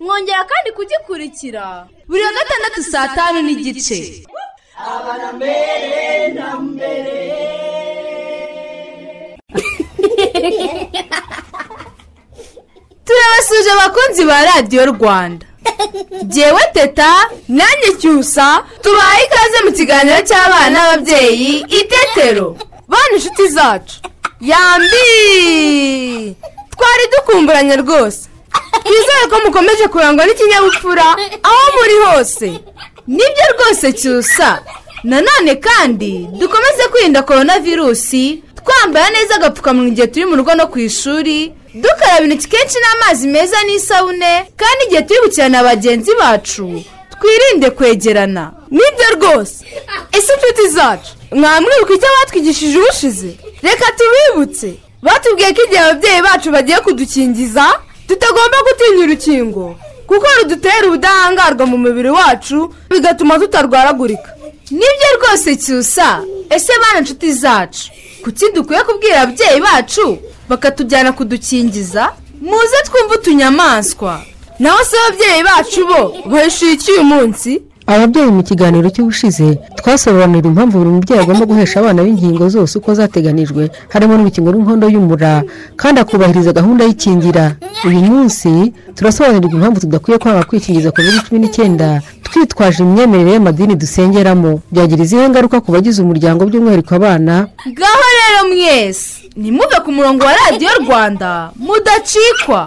Mwongera kandi kugikurikira. Buri wa gatandatu saa tanu n'igice. Turabasuje abakunzi ba radiyo rwanda. Jyewe teta nanjye cyusa tubaye ikaze mu kiganiro cy'abana n'ababyeyi itetero bana inshuti zacu. Yambi! Twari dukumburanye rwose. Twizere ko mukomeje kurangwa n'ikinyabupfura? Aho muri hose. Nibyo rwose cyusa. Nanone kandi dukomeze kwirinda korona virusi twambara neza agapfukamunwa igihe turi mu rugo no ku ishuri. Dukaraba intoki kenshi n'amazi meza n'isabune kandi igihe turi gukina na bagenzi bacu twirinde kwegerana. Nibyo rwose. Ese inshuti zacu? Mwamwibuka icyo batwigishije ubushize? Reka tubibutse. Batubwiye ko igihe ababyeyi bacu bagiye kudukingiza? Tutagomba gutinya urukingo kuko rudutera ubudahangarwa mu mubiri wacu bigatuma tutarwaragurika. Nibyo rwose cyusa. Ese bana inshuti zacu? Kuki dukwiye kubwira ababyeyi bacu? Bakatujyana kudukingiza? Muze twumve utunyamaswa. Naho se ababyeyi bacu bo bahishuye iki uyu munsi? Ababyeyi mu kiganiro cy'ubushize twasobanurira impamvu buri mubyeyi agomba guhesha abana b'inkingo zose uko zateganijwe. Harimo n'urukingo rw'inkondo y'umura kandi akubahiriza gahunda y'ikingira. Uyu munsi turasobanurirwa impamvu tudakwiye kwanga kwikingiza covid cumi n'icyenda twitwaje imyemerere y'amadini dusengeramo. Byagira izihe ngaruka ku bagize umuryango by'umwihariko abana? Ngaho rero mwese nimuve ku murongo wa radiyo rwanda mudacikwa.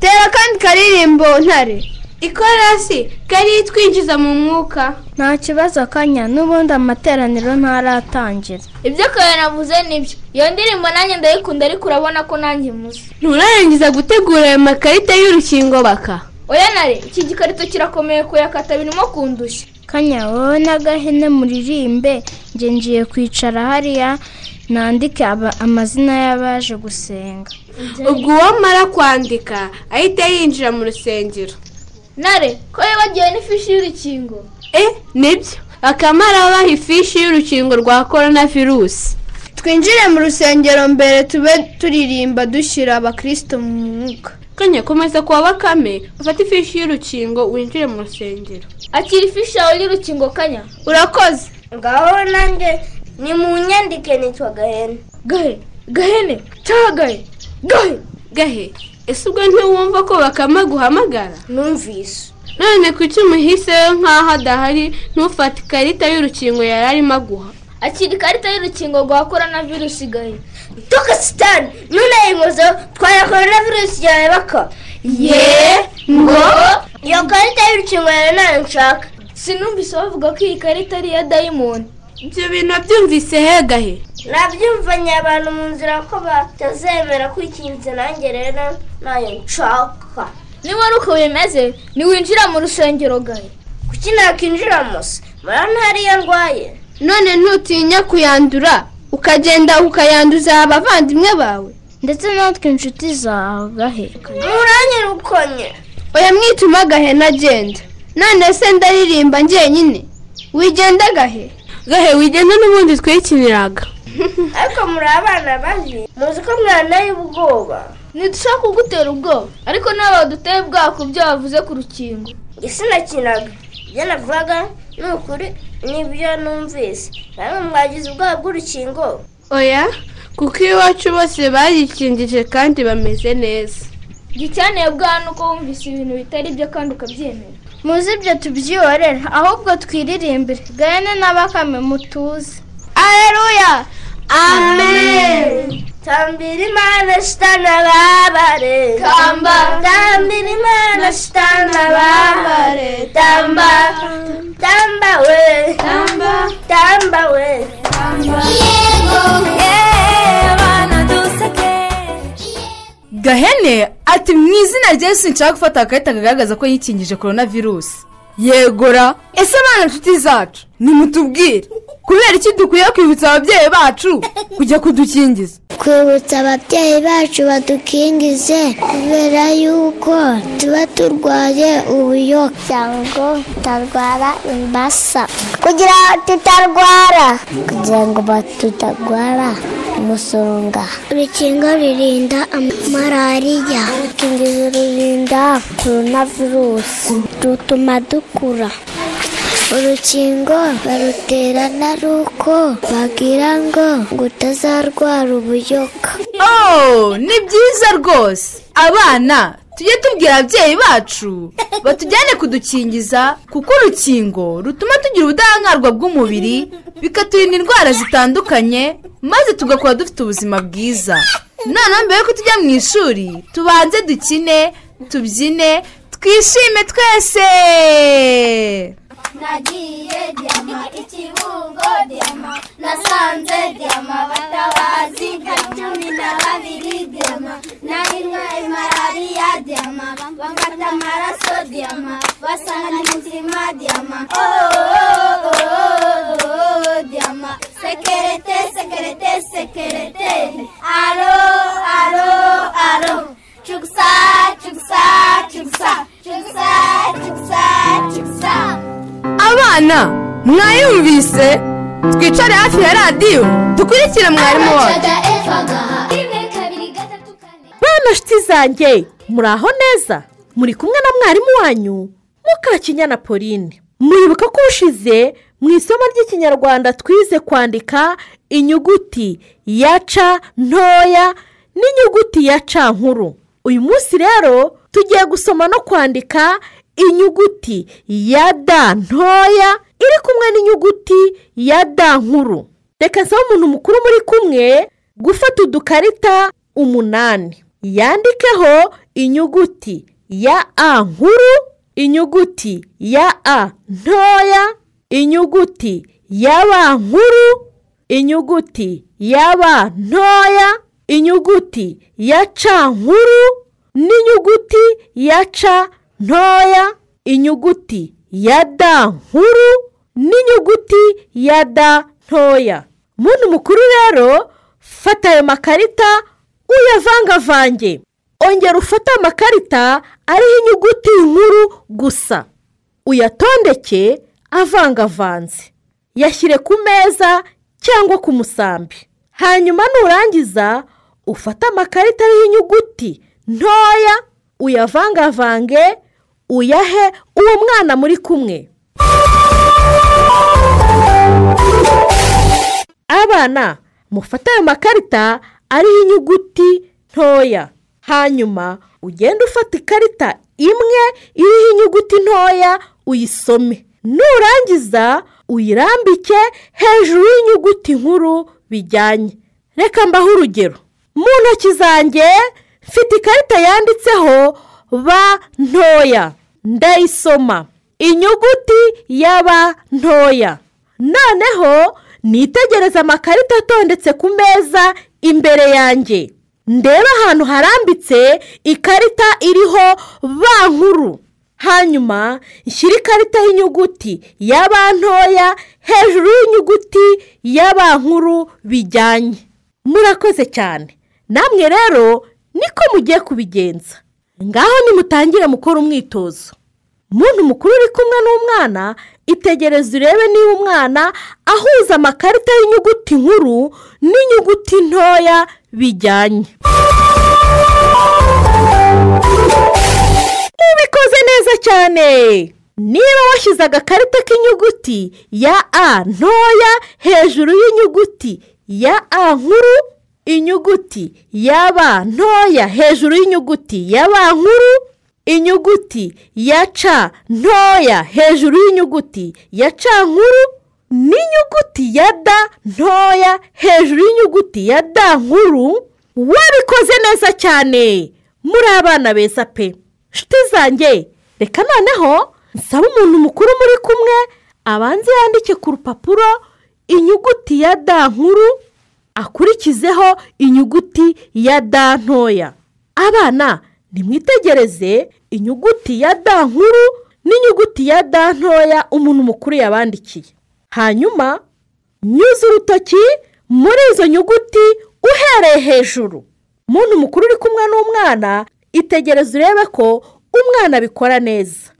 Tera kandi karirimbo ntare ikorasi kari twinjiza mu mwuka. Nta kibazo kanya n'ubundi amateraniro ntaratangira. Ibyo kare navuze ni byo iyo ndirimbo nanjye ndayikunda ariko urabona ko nanjye muzi. Nturarangiza gutegura ayo makarita y'urukingo baka. Oya nare iki gikarito kirakomeye kuyakata birimo kundushya kanya. Wowe n'agahene muririmbe njye ngiye kwicara hariya nandike amazina y'abaje gusenga. Ubwo uwamara kwandika ahita yinjira mu rusengero. Nare ko wibagiwe n'ifishi y'urukingo? E ni byo. Akamara abaha ifishi y'urukingo rwa korona virusi twinjire mu rusengero mbere tube turirimba dushyira abakirisito mu mwuka. Kanya komeza kuwa bakame ufate ifishi y'urukingo winjire mu rusengero. Akira ifishi yawe y'urukingo kanya urakoze. Ngaho nanjye ni mu nyandike nitwa gahene. Gahe? Gahene? Cyangwa gahe? Gahe? Gahe. Ese ubwo ntiwumva ko bakame guhamagara numvise. None kuki umuhise nk'aho adahari ntufate ikarita y'urukingo yari arimo aguha. Akira ikarita y'urukingo rwa korona virusi gahe tukasitani ntunayinkozeho twara korona virusi yawe baka. Ye ngo iyo karita y'urukingo yawe ntayo nshaka. Sinumvise bavuga ko iyi karita ari iya dayimoni ibyo bintu byumvise hegahe nabyumvanye abantu mu nzira ko batazemera kwikingiza nanjye rero ntayo nshaka. Niba ari uko bimeze? Ntiwinjira mu rusengero gahe? Kuki nakinjiramo se murabona hariya ndwaye. None ntutinya kuyandura. Ukagenda ukayanduza abavandimwe bawe. Ndetse natwe inshuti zawe gahe. Muranyirukonye oya mwituma agahena agenda none se ndaririmba njyenyine? Wigenda gahe? Gahe wigenda n'ubundi twikiniraga ariko muri abana babi muzi ko mwaneye ubwoba. Ntidushaka kugutera ubwoba. Ariko nawe waduteye ubwoba ku byo wavuze ku rukingo. Isi nakinaga? Ibyo navugaga ni ukuri. Ni byo numvise. Namwe mwagize ubwoba bw'urukingo. Oya kuko iwacu bose barikingije kandi bameze neza. Gicyaniye bwa ni uko wumvise ibintu bitari byo kandi ukabyemera. Muzi ibyo tubyihorera ahubwo twiririmbire. Gahene na bakame mutuze areruya amen. Tambira imana shitana babare tamba tambira imana shitana babare tamba tamba we tamba tamba we gahene ati mu izina rya Yesu nshaka gufata agakarita kagaragaza ko yikingije korona virusi yegora ese abana inshuti zacu? Nimutubwire. Kubera iki dukwiye kwibutsa ababyeyi bacu? Kujya kudukingiza. Kwibutsa ababyeyi bacu badukingize kubera yuko tuba turwaye ubuyoka cyangwa tutarwara imbasa. Kugira ngo tutarwara. Kugira ngo tutarwara umusonga urukingo rurinda malariya urukingizo rurinda korona virusi rutuma dukura. Urukingo barutera ari uko bagira ngo ngo utazarwara ubuyoka. Oh ni byiza rwose. Abana tujye tubwira ababyeyi bacu batujyane kudukingiza kuko urukingo rutuma tugira ubudahangarwa bw'umubiri bikaturinda indwara zitandukanye maze tugakora dufite ubuzima bwiza. Noneho mbere yuko tujya mu ishuri tubanze dukine tubyine twishime twese! Nagiye diyama ikibungo diyama nasanze diyama batabazi nka cumi na babiri diyama narimwe malariya diyama bamfata amaraso diyama basanga ni muzima diyama. Ooo diyama sekerete sekerete sekerete. Aro aro aro. Cugsa cugsa abana mwayumvise? Twicare hafi ya radiyo. Dukurikire mwarimu wacu. Bana nshuti zanjye muri aho neza? Muri kumwe na mwarimu wanyu mukakinyana pauline. Muribuka ko ushize mu isomo ry'ikinyarwanda twize kwandika inyuguti ya ca ntoya n'inyuguti ya ca nkuru. Uyu munsi rero tugiye gusoma no kwandika inyuguti ya da ntoya iri kumwe n'inyuguti ya da nkuru. Reka nsaba umuntu mukuru muri kumwe gufata udukarita umunani. Yandikeho inyuguti ya a nkuru inyuguti ya a ntoya inyuguti ya ba nkuru inyuguti ya ba ntoya inyuguti ya ca nkuru n'inyuguti ya ca ntoya. Inyuguti ya da nkuru n'inyuguti ya da ntoya. Muntu mukuru rero fata ayo makarita uyavangavange. Ongera ufate amakarita ariho inyuguti nkuru gusa. Uyatondeke avangavanze. Yashyire ku meza cyangwa ku musambi. Hanyuma nurangiza ufate amakarita ariho inyuguti ntoya uyavangavange uyahe uwo mwana muri kumwe. Abana mufate ayo makarita ariho inyuguti ntoya. Hanyuma ugende ufata ikarita imwe iriho inyuguti ntoya uyisome. Nurangiza uyirambike hejuru y'inyuguti nkuru bijyanye. Reka mbaho urugero. Mu ntoki zanjye mfite ikarita yanditseho ba ntoya. Ndayisoma inyuguti ya ba ntoya. Noneho nitegereza amakarita atondetse ku meza imbere yanjye. Ndebe ahantu harambitse ikarita iriho ba nkuru. Hanyuma nshyire ikarita y'inyuguti ya ba ntoya hejuru y'inyuguti ya ba nkuru bijyanye. Murakoze cyane. Namwe rero niko mugiye kubigenza. Ngaho nimutangire mukora umwitozo. Muntu mukuru uri kumwe n'umwana itegereze urebe niba umwana ahuza amakarita y'inyuguti nkuru n'inyuguti ntoya bijyanye. Ubikoze neza cyane. Niba washyize agakarita k'inyuguti ya a ntoya hejuru y'inyuguti ya a nkuru inyuguti ya b ntoya hejuru y'inyuguti ya b nkuru inyuguti ya c ntoya hejuru y'inyuguti ya c nkuru n'inyuguti ya d ntoya hejuru y'inyuguti ya d nkuru wabikoze neza cyane. Muri abana beza pe. Nshuti zanjye reka noneho nsaba umuntu mukuru muri kumwe abanze yandike ku rupapuro inyuguti ya d nkuru akurikizeho inyuguti ya d ntoya. Abana nimwitegereze inyuguti ya d nkuru n'inyuguti ya d ntoya umuntu mukuru yabandikiye. Hanyuma nyuze urutoki muri izo nyuguti uhereye hejuru. Umuntu mukuru uri kumwe n'umwana itegereze urebe ko umwana abikora neza.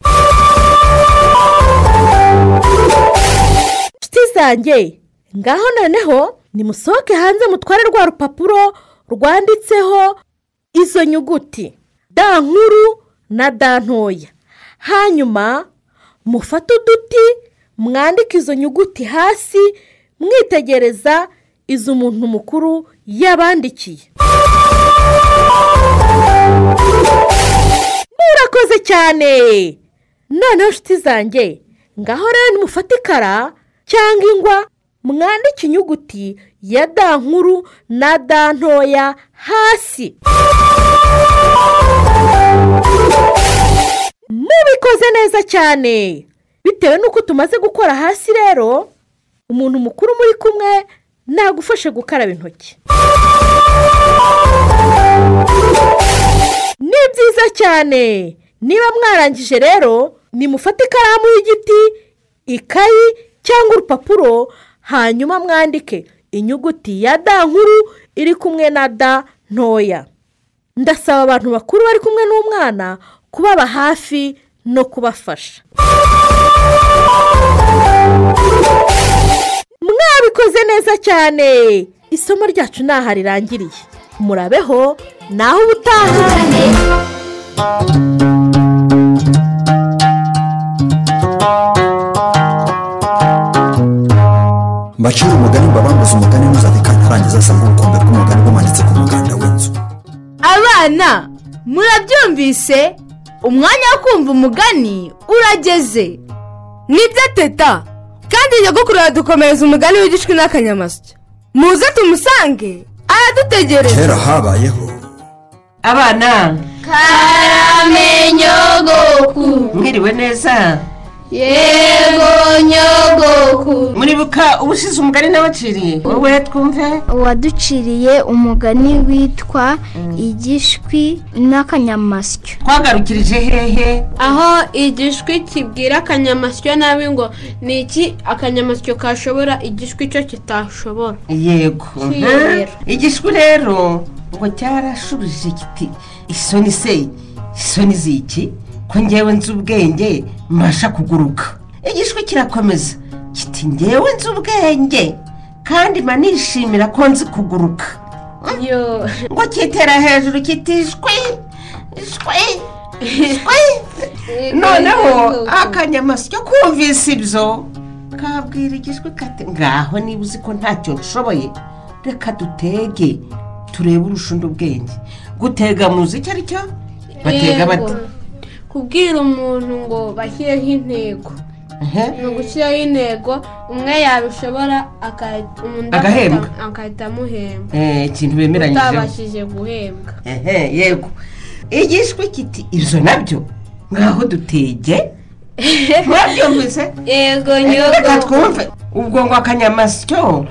Zanjye ngaho noneho nimusohoke hanze mutware rwa rupapuro rwanditseho izo nyuguti. Da nkuru na da ntoya. Hanyuma mufate uduti mwandike izo nyuguti hasi mwitegereza izo umuntu mukuru yabandikiye. Murakoze cyane. Noneho inshuti zanjye ngaho rero nimufate ikara cyangwa ingwa mwandike inyuguti ya da nkuru na da ntoya hasi. Mubikoze neza cyane. Bitewe n'uko tumaze gukora hasi rero umuntu mukuru muri kumwe nagufashe gukaraba intoki. Ni byiza cyane. Niba mwarangije rero nimufate ikaramu y'igiti ikayi cyangwa urupapuro hanyuma mwandike inyuguti ya da nkuru iri kumwe na da ntoya. Ndasaba abantu bakuru bari kumwe n'umwana kubaba hafi no kubafasha. Mwabikoze neza cyane. Isomo ryacu ni aha rirangiriye murabeho naho ubutaha. Mbacira umugani mbabambuze umugani ntuzave ntarangiza asanga ubukombe bw'umugani bumanitse ku muganda w'inzu. Abana murabyumvise? Umwanya wo kumva umugani urageze. Nibyo teta. Kandi nyogokuru aradukomereza umugani w'igishwi n'akanyamasyo muze tumusange aradutegereje kera habayeho. Abana. Karame nyogoku mwiriwe neza. Yego nyogoku. Muribuka ubushize umugani n'abaciriye wowe twumve. Uwaduciriye umugani witwa igishwi n'akanyamasyo. Twagarukirije hehe? Aho igishwi kibwira akanyamasyo nabi ngo ni iki akanyamasyo kashobora igishwi cyo kitashobora? Yego. Igishwi rero ngo cyarashubije kiti isoni se isoni ziki? Ko ngewe nzi ubwenge mbasha kuguruka. Igishwi kirakomeza. Kiti ngewe nzi ubwenge kandi mba nishimira ko nzi kuguruka. Yo. Ngo kitera hejuru kiti shwi shwi shwi noneho akanyamasyo kumvise ibyo. Kabwira igishwi kati ngaho niba uzi ko ntacyo nshoboye reka dutege turebe urushundi ubwenge. Gutega muzi icyo ari cyo batega bate Yego. Kubwira umuntu ngo bashyireho intego. Ni ugushyiraho intego umwe yabishobora Agahembwa. agahita- amuhemba Eh, ikintu bemeranyijeho utabashije guhembwa. Yego. Igishwi kiti ibyo na byo ngaho dutege? Mwabyumvise yego reka twumve. Ubwo ngo akanyamasyo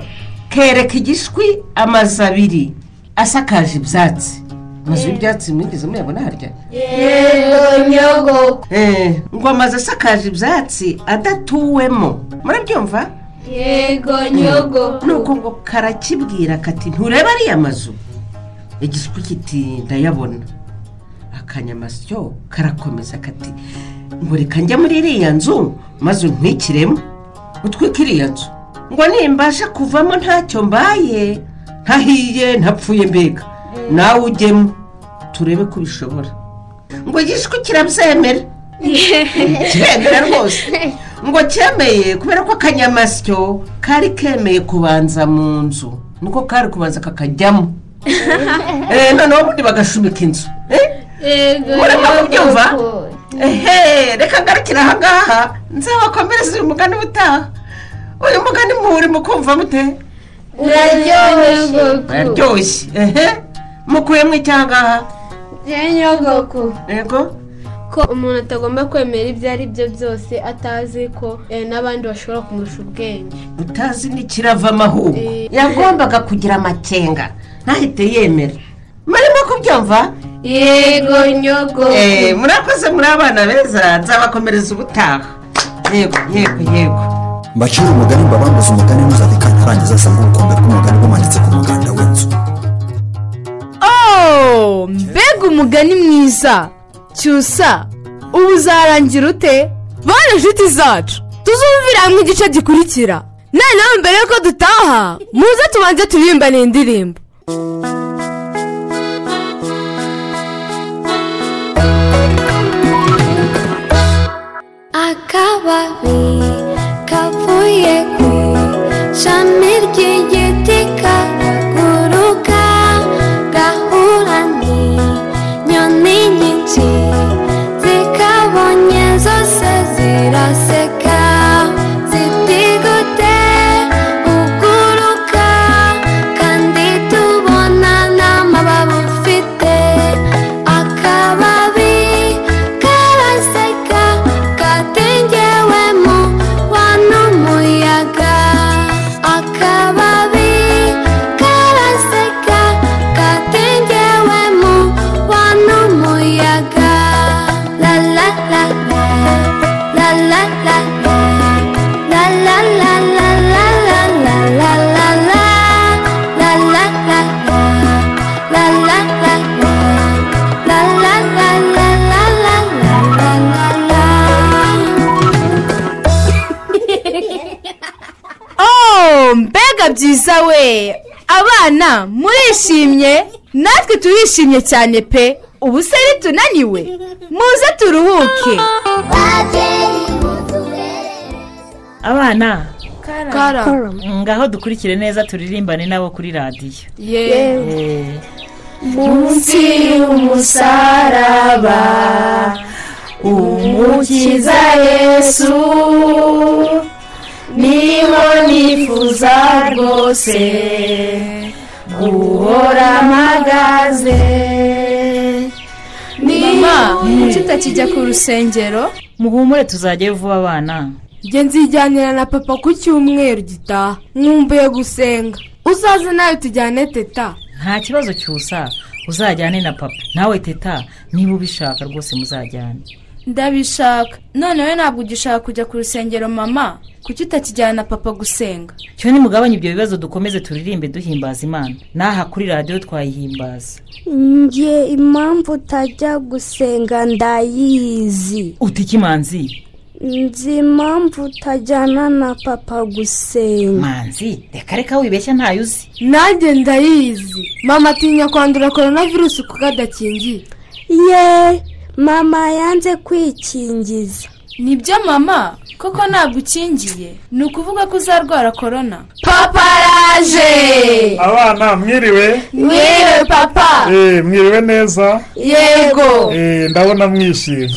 kereka igishwi amazu abiri asakaje ibyatsi. Amazu y'ibyatsi mwigeze muyabona harya. Yego nyogoku Eh, ngo amazu asakaje ibyatsi adatuwemo murabyumva? Yego nyogoku nuko ngo karakibwira kati nturebe ariya mazu. Igishwi kiti ndayabona. Akanyamasyo karakomeza kati ngo reka njya muri iriya nzu maze untwikiremo utwike iriya nzu. Ngo nimbasha kuvamo ntacyo mbaye. Ntahiye ntapfuye mbega. Nawe ujyemo. Turebe ko ubishobora ngo igishwi kirabyemera kiremera rwose ngo cyemeye kubera ko akanyamasyo kari kemeye kubanza mu nzu niko kari kubanza kakajyamo. Eh, noneho ubundi bagashumika inzu. Eh? murimo kubyumva. Ehe reka ngarukire aha ngaha. Nzabakomereza uyu mugani ubutaha uyu mugani muri mu kumva mute? Uraryoshye. Uraryoshye. Mukuyemo icyangaha nyogoko yego ko umuntu atagomba kwemera ibyo ari byo byose atazi ko eh, n'abandi bashobora kumurusha ubwenge. Utazi n'ikiravamo ahubwo yagombaga kugira amakenga. Ntahite yemera. Murimo kubyumva? Yego nyogoko Eh, murakoze muri abana beza. Nzabakomereza ubutaha. Yego yego yego. Mbacira umugani mbabambuze umugani ntuzave kantarangiza asanga ubukombe bw'umugani bumanitse ku muganda w'inzu. Oh, mbega umugani mwiza. Cyusa ubu uzarangira ute? Bane inshuti zacu. Tuzumvira hamwe igice gikurikira. Noneho mbere yuko dutaha muze tubanze turimbane indirimbo. Akababi kavuye ku ishami ry'igiti we abana murishimye natwe turishimye cyane pe. Ubu se tunaniwe. Muze turuhuke. Abana. Kara. ngaho dukurikire neza turirimbane nabo kuri radiyo. Yewe. Eh, munsi y'umusaraba umukiza yesu. Ni ho nifuza rwose guhora mpagaze mama kuki utakijya ku rusengero? Muhumure tuzajyayo vuba abana. Njye nzijyanira na papa ku cyumweru gitaha nkumbuye gusenga. Uzaze nawe tujyane teta. Nta kibazo cyusa. Uzajyane na papa. Nawe teta niba ubishaka rwose muzajyane. Ndabishaka. None we ntabwo ugishaka kujya ku rusengero mama. Kuki utakijyana na papa gusenga? Cyo nimugabanye ibyo bibazo dukomeze turirimbe duhimbaza imana. N'aha kuri radiyo twayihimbaza. Njye impamvu utajya gusenga ndayizi. Uti ikimanzi nzi impamvu utajyana na papa gusenga. Manzi reka reka wibeshya ntayo uzi. Nanjye ndayizi. Mama atinya kwandura korona virusi kuko adakingiye. Ye mama yanze kwikingiza. Nibyo mama? Koko ntabwo ukingiye ni ukuvuga ko uzarwara korona papa araje! Abana mwiriwe? Mwiriwe papa! Eh, mwiriwe neza? Yego! Eh, ndabona mwishimye.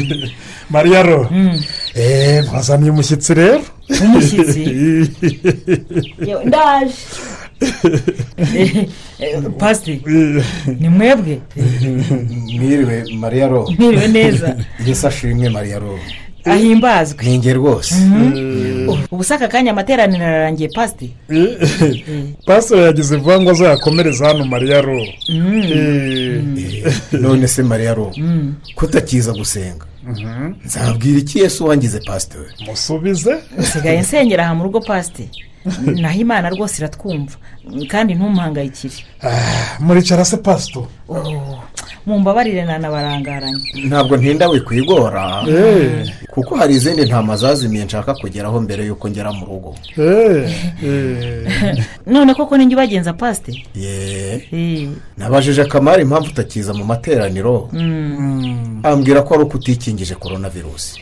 Mariya ro. Eh, mwazaniye umushyitsi rero? Umushyitsi? ndaje. pasiti ni mwebwe mwiriwe mariya ro Mwiriwe neza. yesu ashimwe mariya ro ahimbazwe nkinge rwose ubu se aka kanya amateraniro ararangiye pasiti pasiteri yagize vuba ngo azayakomereze hano mariya ro none se mariya ro kutakiza gusenga. Nzabwira iki yesu wangize pasiteri musubize. Usigaye nsengera aha mu rugo pasiti naho imana rwose iratwumva. Kandi ntumuhangayikire muricara se pasito mumbabarire nanabarangaranye ntabwo ntinda wikwigora. Eh. kuko hari izindi ntama zazimiye nshaka kugeraho mbere y'uko ngera mu rugo. None koko ninjye ubagenza pasite ye nabajije kamari impamvu utakiza mu materaniro. Ambwira ko ari uko utikingije korona virusi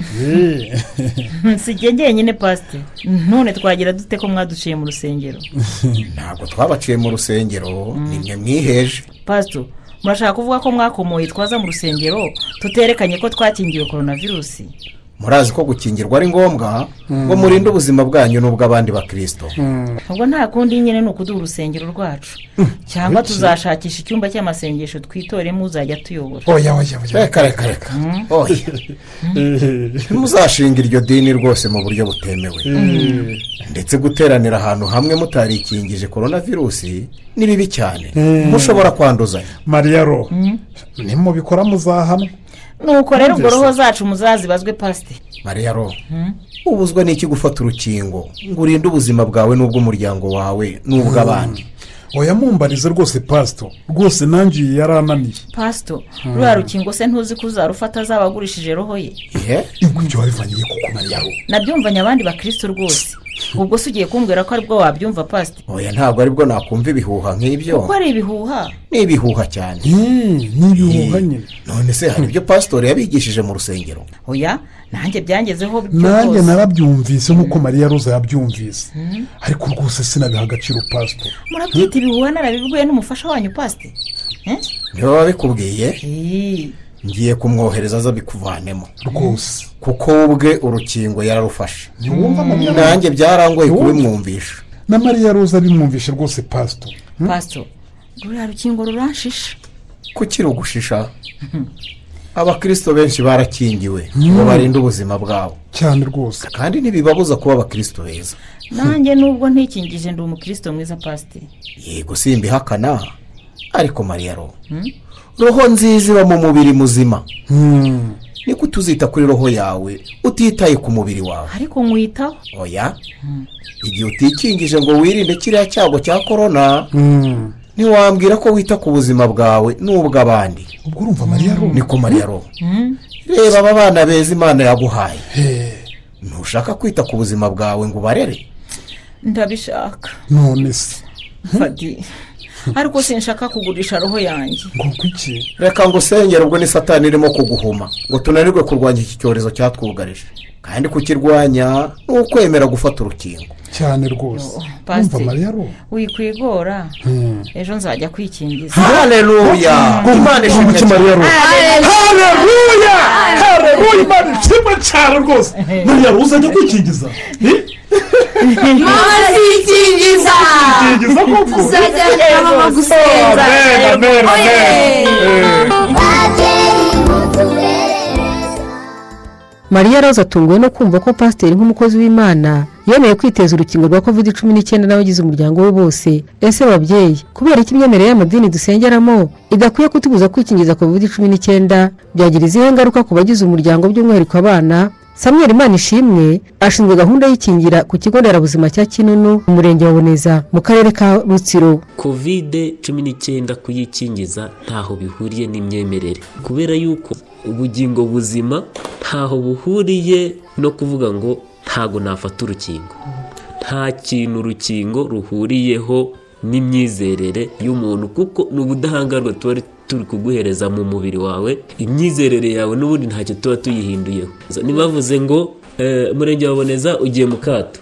si jye njyenyine pasite none twagira dute ko mwaduciye mu rusengero. Ntabwo twabaciye mu rusengero nimwe mwiheje. Pasito murashaka kuvuga ko mwakomoye twaza mu rusengero tuterekanye ko twakingiwe coronavirusi murazi ko gukingirwa ari ngombwa ngo murinde ubuzima bwanyu n'ubw'abandi bakirisito ubwo nta kundi nyine ni ukuduha urusengero rwacu. Cyangwa Kuki? tuzashakisha icyumba cy'amasengesho twitoremo uzajya tuyobora. Oya oya oya reka reka reka oya ntimuzashinga iryo dini rwose mu buryo butemewe. Mm. ndetse guteranira ahantu hamwe mutarikingije korona virusi ni bibi cyane. Mm. mushobora kwanduzanya. Mariyaro nimubikora muzahanwa nuko rero ubwo roho zacu muzazibazwe pasite. Mariya ro ubuzwa n'iki gufata urukingo? Ngo urinde ubuzima bwawe n'ubw'umuryango wawe n'ubw'abandi oya mumbarize rwose pasito. Rwose nanjye iyi yarananiye. Pasito Hmm. ruriya rukingo se ntuzi ko uzarufata azaba agurishije roho ye? Ibyo wabivaniye kuko mariya ro nabyumvanye abandi bakristo rwose. Ubwo se ugiye kumbwira ko ari bwo wabyumva pasite oya ntabwo ari bwo nakumva ibihuha nk'ibyo. Kuko ari ibihuha. Ni ibihuha cyane. Ni ibihuha nyine. None se hari ibyo pasitori yabigishije mu rusengero? Oya nanjye byangezeho byo nanjye narabyumvise nk'uko mariya roza yabyumvise. Ariko rwose sinabiha agaciro pasito murabyita ibihuha narabibwiwe n'umufasha wanyu pasite Eh? niba wabikubwiye ngiye kumwohereza aza bikuvanemo. Rwose. Kuko we ubwe urukingo yararufashe. Nanjye byarangoye kubimwumvisha. Na mariya roza bimwumvishe rwose pasito pasito ruriya rukingo ruranshisha kuki rugushisha? Abakirisito benshi barakingiwe ngo barinde ubuzima bwabo. Cyane rwose. Kandi ntibibabuza kuba abakirisito beza. Nanjye nubwo ntikingije ndi umukristo mwiza pasite yego simbihakana ariko mariya ro roho nziza iba mu mubiri muzima. Niko tuzita kuri roho yawe utitaye ku mubiri wawe. Ariko nkwitaho oya. Igihe utikingije ngo wirinde kiriya cyago cya korona ntiwambwira ko wita ku buzima bwawe n'ubw'abandi ubwo urumva mariya ro niko mariya ro reba aba bana beza imana yaguhaye. Ntushaka kwita ku buzima bwawe ngo ubarere. Ndabishaka. None se. Ariko sinshaka kugurisha roho yanjye. Ngo kuki reka ngo usengere ubwo ni satani irimo kuguhuma. Ngo tunanirwe kurwanya iki cyorezo cyatwugarije. Kandi kukirwanya ni ukwemera gufata urukingo. Cyane rwose. Urumva pasite mariya ro wikwigora. Ejo nzajya kwikingiza. Haleluya imana ishimwe mariya ro Haleluya! haleluya imana ishimwe cyane rwose. Mariya ro uzajya kwikingiza? Mama zikingiza Zikingiza koko? uzajya mama gusenga Amen, amen, amen. mariya roza atunguwe no kumva ko pasiteri nk'umukozi w'imana yemeye kwiteza urukingo rwa covid cumi n'icyenda n'abagize umuryango we bose ese babyeyi kubera ko imyemerere y'amadini dusengeramo idakwiye kutubuza kwikingiza covid cumi n'icyenda byagira izihe ngaruka ku bagize umuryango by'umwihariko abana samuel ishimwe ashinzwe gahunda y'ikingira ku kigo nderabuzima cya kinunu mu murenge wa boneza mu karere ka rutsiro. Kovide cumi n'icyenda kuyikingiza ntaho bihuriye n'imyemerere. Kubera yuko ubugingo buzima ntaho buhuriye no kuvuga ngo ntago nafata urukingo. Nta kintu urukingo ruhuriyeho n'imyizerere y'umuntu kuko ni ubudahangarwa tuba turi kuguhereza mu mubiri wawe imyizerere yawe n'ubundi ntacyo tuba tuyihinduyeho. Ntibavuze ngo eh, umurenge wa boneza ugiye mu kato.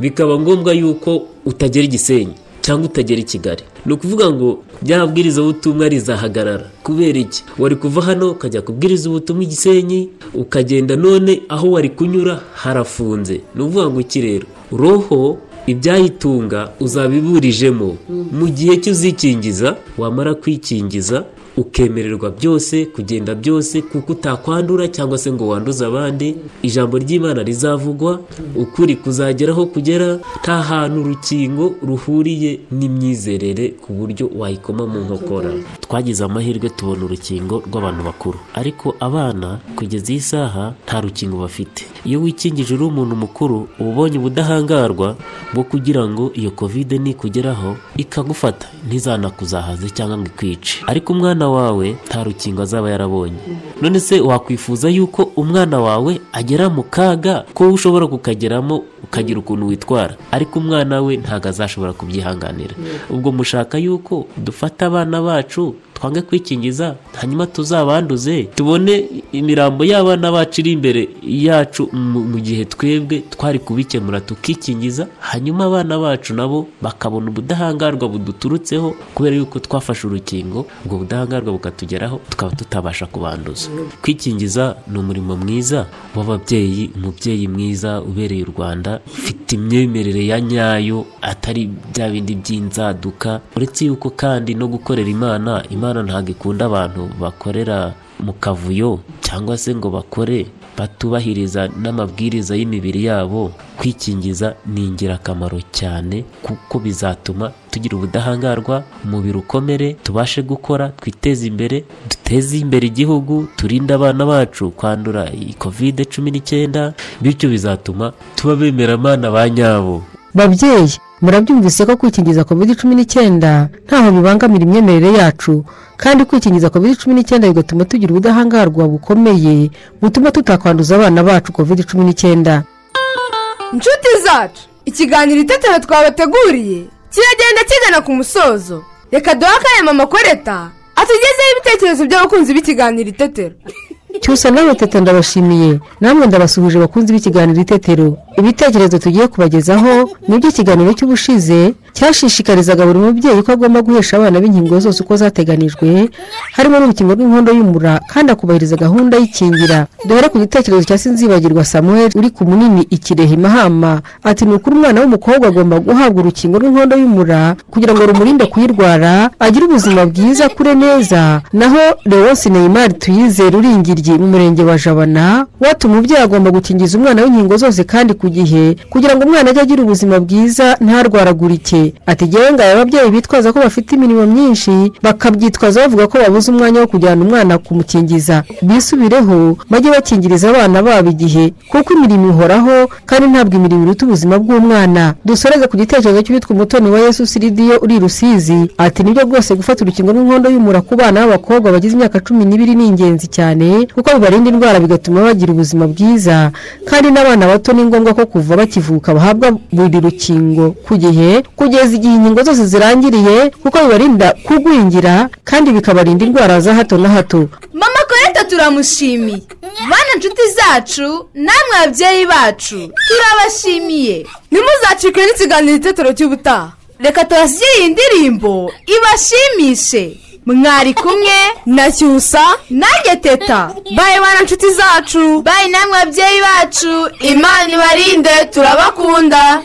Bikaba ngombwa yuko utagera igisenyi cyangwa utagera i kigali. Ni ukuvuga ngo bya bwirizabutumwa rizahagarara. Kubera iki? Wari kuva hano ukajya kubwiriza ubutumwa igisenyi ukagenda none aho wari kunyura harafunze. Ni ukuvuga ngo iki rero? Roho ibyayitunga uzabiburijemo. Mu gihe cy'uzikingiza wamara kwikingiza ukemererwa byose kugenda byose kuko utakwandura cyangwa se ngo wanduze abandi. Ijambo ry'imana rizavugwa ukuri kuzageraho kugera nta hantu urukingo ruhuriye n'imyizerere ku buryo wayikoma mu nkokora. Twagize amahirwe tubona urukingo rw'abantu bakuru. Ariko abana kugeza iyi saha nta rukingo bafite. Iyo wikingije uri umuntu mukuru uba ubonye ubudahangarwa bwo kugira ngo iyo kovide nikugeraho ikagufata. Ntizanakuzahaze cyangwa ngo ikwice. Ariko umwana wawe nta rukingo azaba yarabonye. None se wakwifuza yuko umwana wawe agera mu kaga ko ushobora kukageramo ukagira ukuntu witwara? Ariko umwana we ntabwo azashobora kubyihanganira. Ubwo mushaka yuko dufata abana bacu twange kwikingiza hanyuma tuzabanduze tubone imirambo y'abana bacu iri imbere yacu mu gihe twebwe twari kubikemura tukikingiza hanyuma abana bacu nabo bakabona ubudahangarwa buduturutseho kubera yuko twafashe urukingo ubwo budahangarwa bukatugeraho tukaba tutabasha kubanduza. Kwikingiza ni umurimo mwiza w'ababyeyi umubyeyi mwiza ubereye u rwanda ufite imyemerere ya nyayo atari bya bindi by'inzaduka uretse yuko kandi no gukorera imana imana ntabwo ikunda abantu bakorera mu kavuyo cyangwa se ngo bakore batubahiriza n'amabwiriza y'imibiri yabo. Kwikingiza ni ingirakamaro cyane kuko bizatuma tugira ubudahangarwa umubiri ukomere tubashe gukora twiteze imbere duteze imbere igihugu turinde abana bacu kwandura iyi kovide cumi n'icyenda bityo bizatuma tuba bemeramana ba nyabo. Babyeyi murabyumvise ko kwikingiza covid cumi n'icyenda ntaho bibangamira imyemerere yacu. Kandi kwikingiza covid cumi n'icyenda bigatuma tugira ubudahangarwa bukomeye butuma tutakwanduza abana bacu covid cumi n'icyenda inshuti zacu ikiganiro itetero twabateguriye kiragenda kigana ku musozo. Reka duhe akanya mama atugezeho ibitekerezo by'abakunzi b'ikiganiro itetero. Cyusa nawe tete ndabashimiye. Namwe ndabasuhuje bakunzi b'ikiganiro itetero. Ibitekerezo tugiye kubagezaho ni iby'ikiganiro cy'ubushize cyashishikarizaga buri mubyeyi ko agomba guhesha abana b'inkingo zose uko zateganijwe harimo n'urukingo rw'inkondo y'umura kandi akubahiriza gahunda y'ikingira. Duhere ku gitekerezo cya sinzibagirwa samuel uri ku munini ikirehe mahama. Ati ni ukuri umwana w'umukobwa agomba guhabwa urukingo rw'inkondo y'umura kugira ngo rumurinde kuyirwara agire ubuzima bwiza akure neza. Naho leonce neymar tuyizere uringiryi mu murenge wa jabana wati umubyeyi agomba gukingiza umwana w'inkingo zose kandi ku gihe kugira ngo umwana ajye agira ubuzima bwiza ntarwaragurike. Ati ngewe ngayo ababyeyi bitwaza ko bafite imirimo myinshi bakabyitwaza bavuga ko babuze umwanya wo kujyana umwana kumukingiza. Bisubireho bajye bakingiriza abana babo igihe kuko imirimo ihoraho kandi ntabwo imirimo iruta ubuzima bw'umwana. Dusoreze ku gitekerezo cy'uwitwa umutoni wa yesu siridiyo uri rusizi. Ati ni byo rwose gufata urukingo rw'inkondo y'umura ku bana b'abakobwa bagize imyaka cumi n'ibiri ni ingenzi cyane kuko bibarinda indwara bigatuma bagira ubuzima bwiza. Kandi n'abana bato ni ngombwa ko kuva bakivuka bahabwa buri rukingo ku gihe kugeza igihe inkingo zose zirangiriye kuko bibarinda kugwingira kandi bikabarinda indwara za hato na hato. Mama koreta turamushimiye. Bana inshuti zacu namwe ababyeyi bacu turabashimiye. Ntimuzacikwe n'ikiganiro itetero cy'ubutaha. Reka tubashyire iyi ndirimbo ibashimishe. Mwari kumwe na cyusa nanjye teta. Bayi bana inshuti zacu. Bayi namwe ababyeyi bacu. Imana ibarinde turabakunda.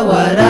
Kazuba